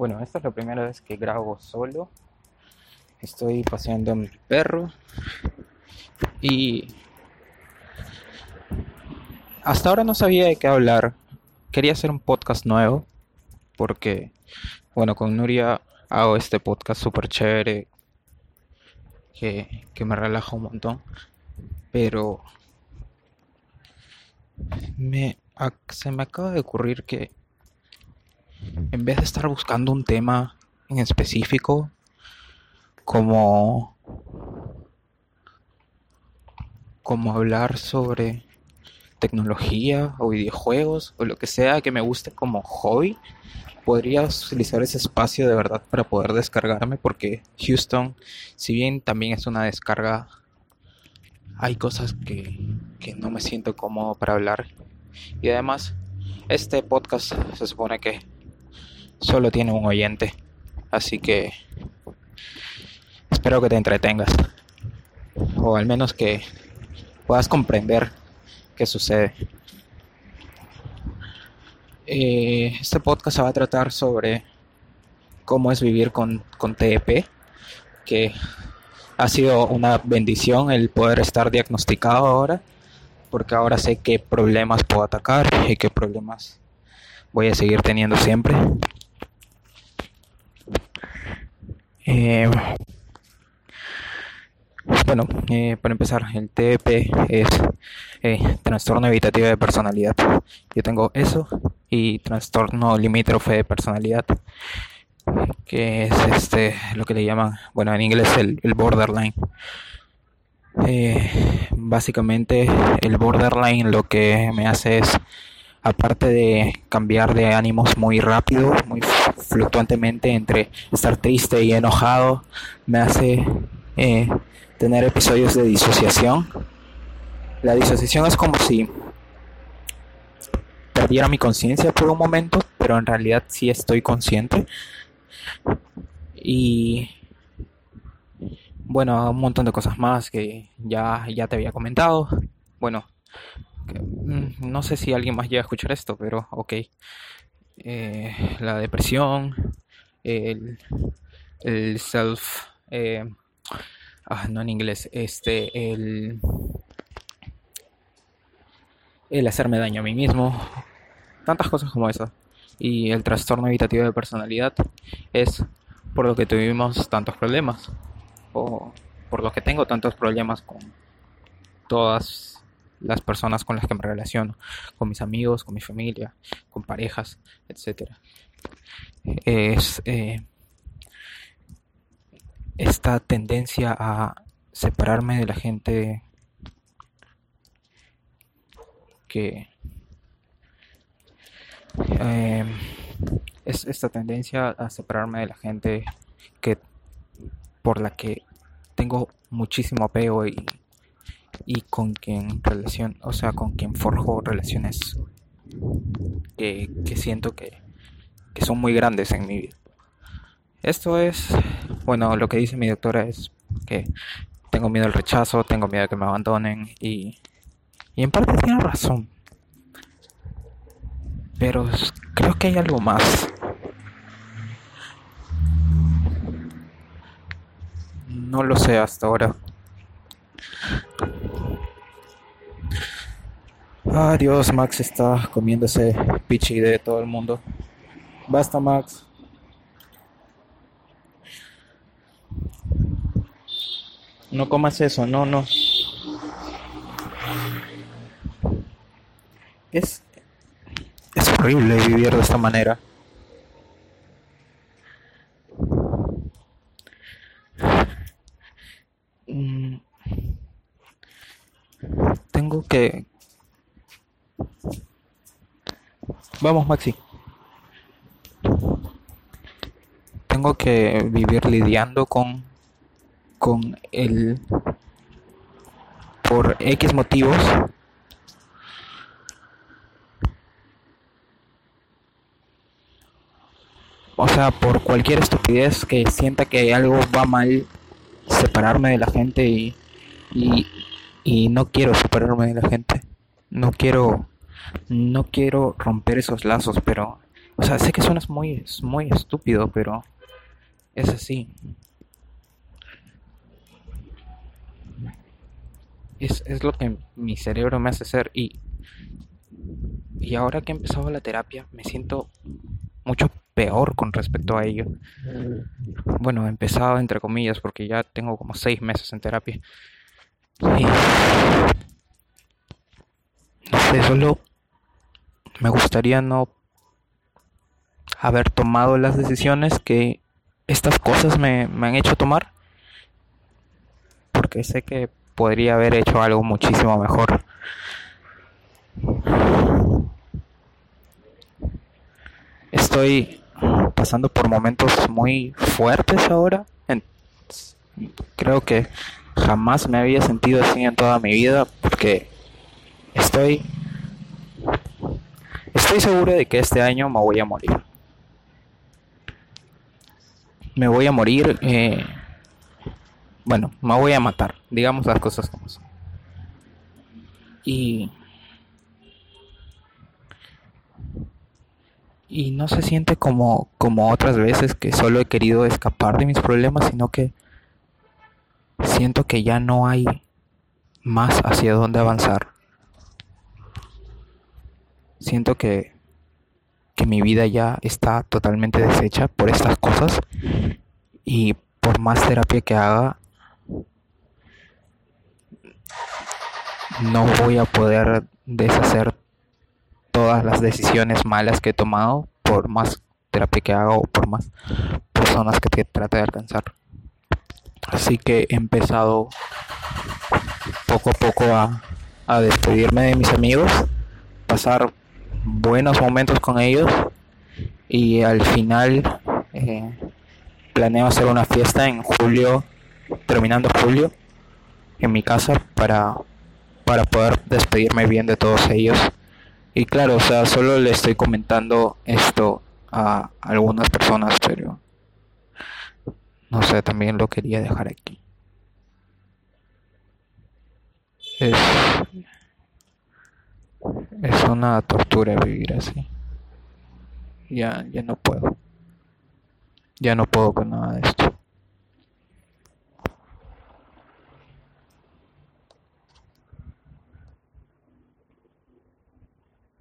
Bueno, esta es la primera vez que grabo solo. Estoy paseando a mi perro. Y hasta ahora no sabía de qué hablar. Quería hacer un podcast nuevo. Porque, bueno, con Nuria hago este podcast súper chévere. Que, que me relaja un montón. Pero me, se me acaba de ocurrir que en vez de estar buscando un tema en específico, como, como hablar sobre tecnología o videojuegos o lo que sea que me guste como hobby, podría utilizar ese espacio de verdad para poder descargarme porque Houston, si bien también es una descarga, hay cosas que, que no me siento cómodo para hablar. Y además, este podcast se supone que solo tiene un oyente. Así que espero que te entretengas. O al menos que puedas comprender qué sucede. Eh, este podcast va a tratar sobre cómo es vivir con, con TEP, que ha sido una bendición el poder estar diagnosticado ahora, porque ahora sé qué problemas puedo atacar y qué problemas voy a seguir teniendo siempre. Eh, bueno, eh, para empezar, el TEP es eh, trastorno evitativo de personalidad. Yo tengo eso y trastorno limítrofe de personalidad, que es este lo que le llaman, bueno, en inglés el, el borderline. básicamente, el borderline lo que me hace es aparte de cambiar de ánimos muy rápido, muy fluctuantemente entre estar triste y enojado, me hace eh, tener episodios de disociación. La disociación es como si perdiera mi conciencia por un momento, pero en realidad sí estoy consciente. Y bueno, un montón de cosas más que ya, ya te había comentado. Bueno, no sé si alguien más llega a escuchar esto, pero ok. Eh, la depresión, el, el self, eh, ah, no en inglés, este, el, el hacerme daño a mí mismo, tantas cosas como eso. Y el trastorno evitativo de personalidad es por lo que tuvimos tantos problemas, o por lo que tengo tantos problemas con todas las personas con las que me relaciono, con mis amigos, con mi familia, con parejas, etc. Es eh, esta tendencia a separarme de la gente que eh, es esta tendencia a separarme de la gente que por la que tengo muchísimo apego y y con quien relación, o sea, con quien forjo relaciones que, siento que, que son muy grandes en mi vida. Esto es, bueno, lo que dice mi doctora es que tengo miedo al rechazo, tengo miedo a que me abandonen y, y en parte tiene razón. Pero creo que hay algo más. No lo sé hasta ahora. Adiós, Max está comiéndose pichi de todo el mundo. Basta, Max. No comas eso, no, no. Es, es horrible vivir de esta manera. Mm. Tengo que, Vamos, Maxi. Tengo que vivir lidiando con con el por X motivos o sea, por cualquier estupidez que sienta que algo va mal, separarme de la gente y, y, y no quiero separarme de la gente. No quiero no quiero romper esos lazos, pero O sea, sé que suena muy, muy estúpido, pero es así. Es, es lo que mi cerebro me hace hacer y, y ahora que he empezado la terapia me siento mucho peor con respecto a ello. Bueno, he empezado entre comillas porque ya tengo como seis meses en terapia. Y no sé, solo me gustaría no haber tomado las decisiones que estas cosas me, me han hecho tomar. Porque sé que podría haber hecho algo muchísimo mejor. Estoy pasando por momentos muy fuertes ahora. creo que jamás me había sentido así en toda mi vida porque estoy estoy seguro de que este año me voy a morir. Me voy a morir, eh, bueno, me voy a matar, digamos las cosas como son. Y y no se siente como, como otras veces que solo he querido escapar de mis problemas, sino que siento que ya no hay más hacia dónde avanzar. Siento que, que mi vida ya está totalmente deshecha por estas cosas y por más terapia que haga, no voy a poder deshacer todas las decisiones malas que he tomado, por más terapia que haga o por más personas que trate de alcanzar. Así que he empezado poco a poco a, a despedirme de mis amigos, pasar buenos momentos con ellos y al final eh, planeo hacer una fiesta en julio, terminando julio, en mi casa para, para poder despedirme bien de todos ellos y claro, o sea, solo le estoy comentando esto a algunas personas, pero no sé, también lo quería dejar aquí. Es, es una tortura vivir así. Ya, ya no puedo. Ya no puedo con nada de esto.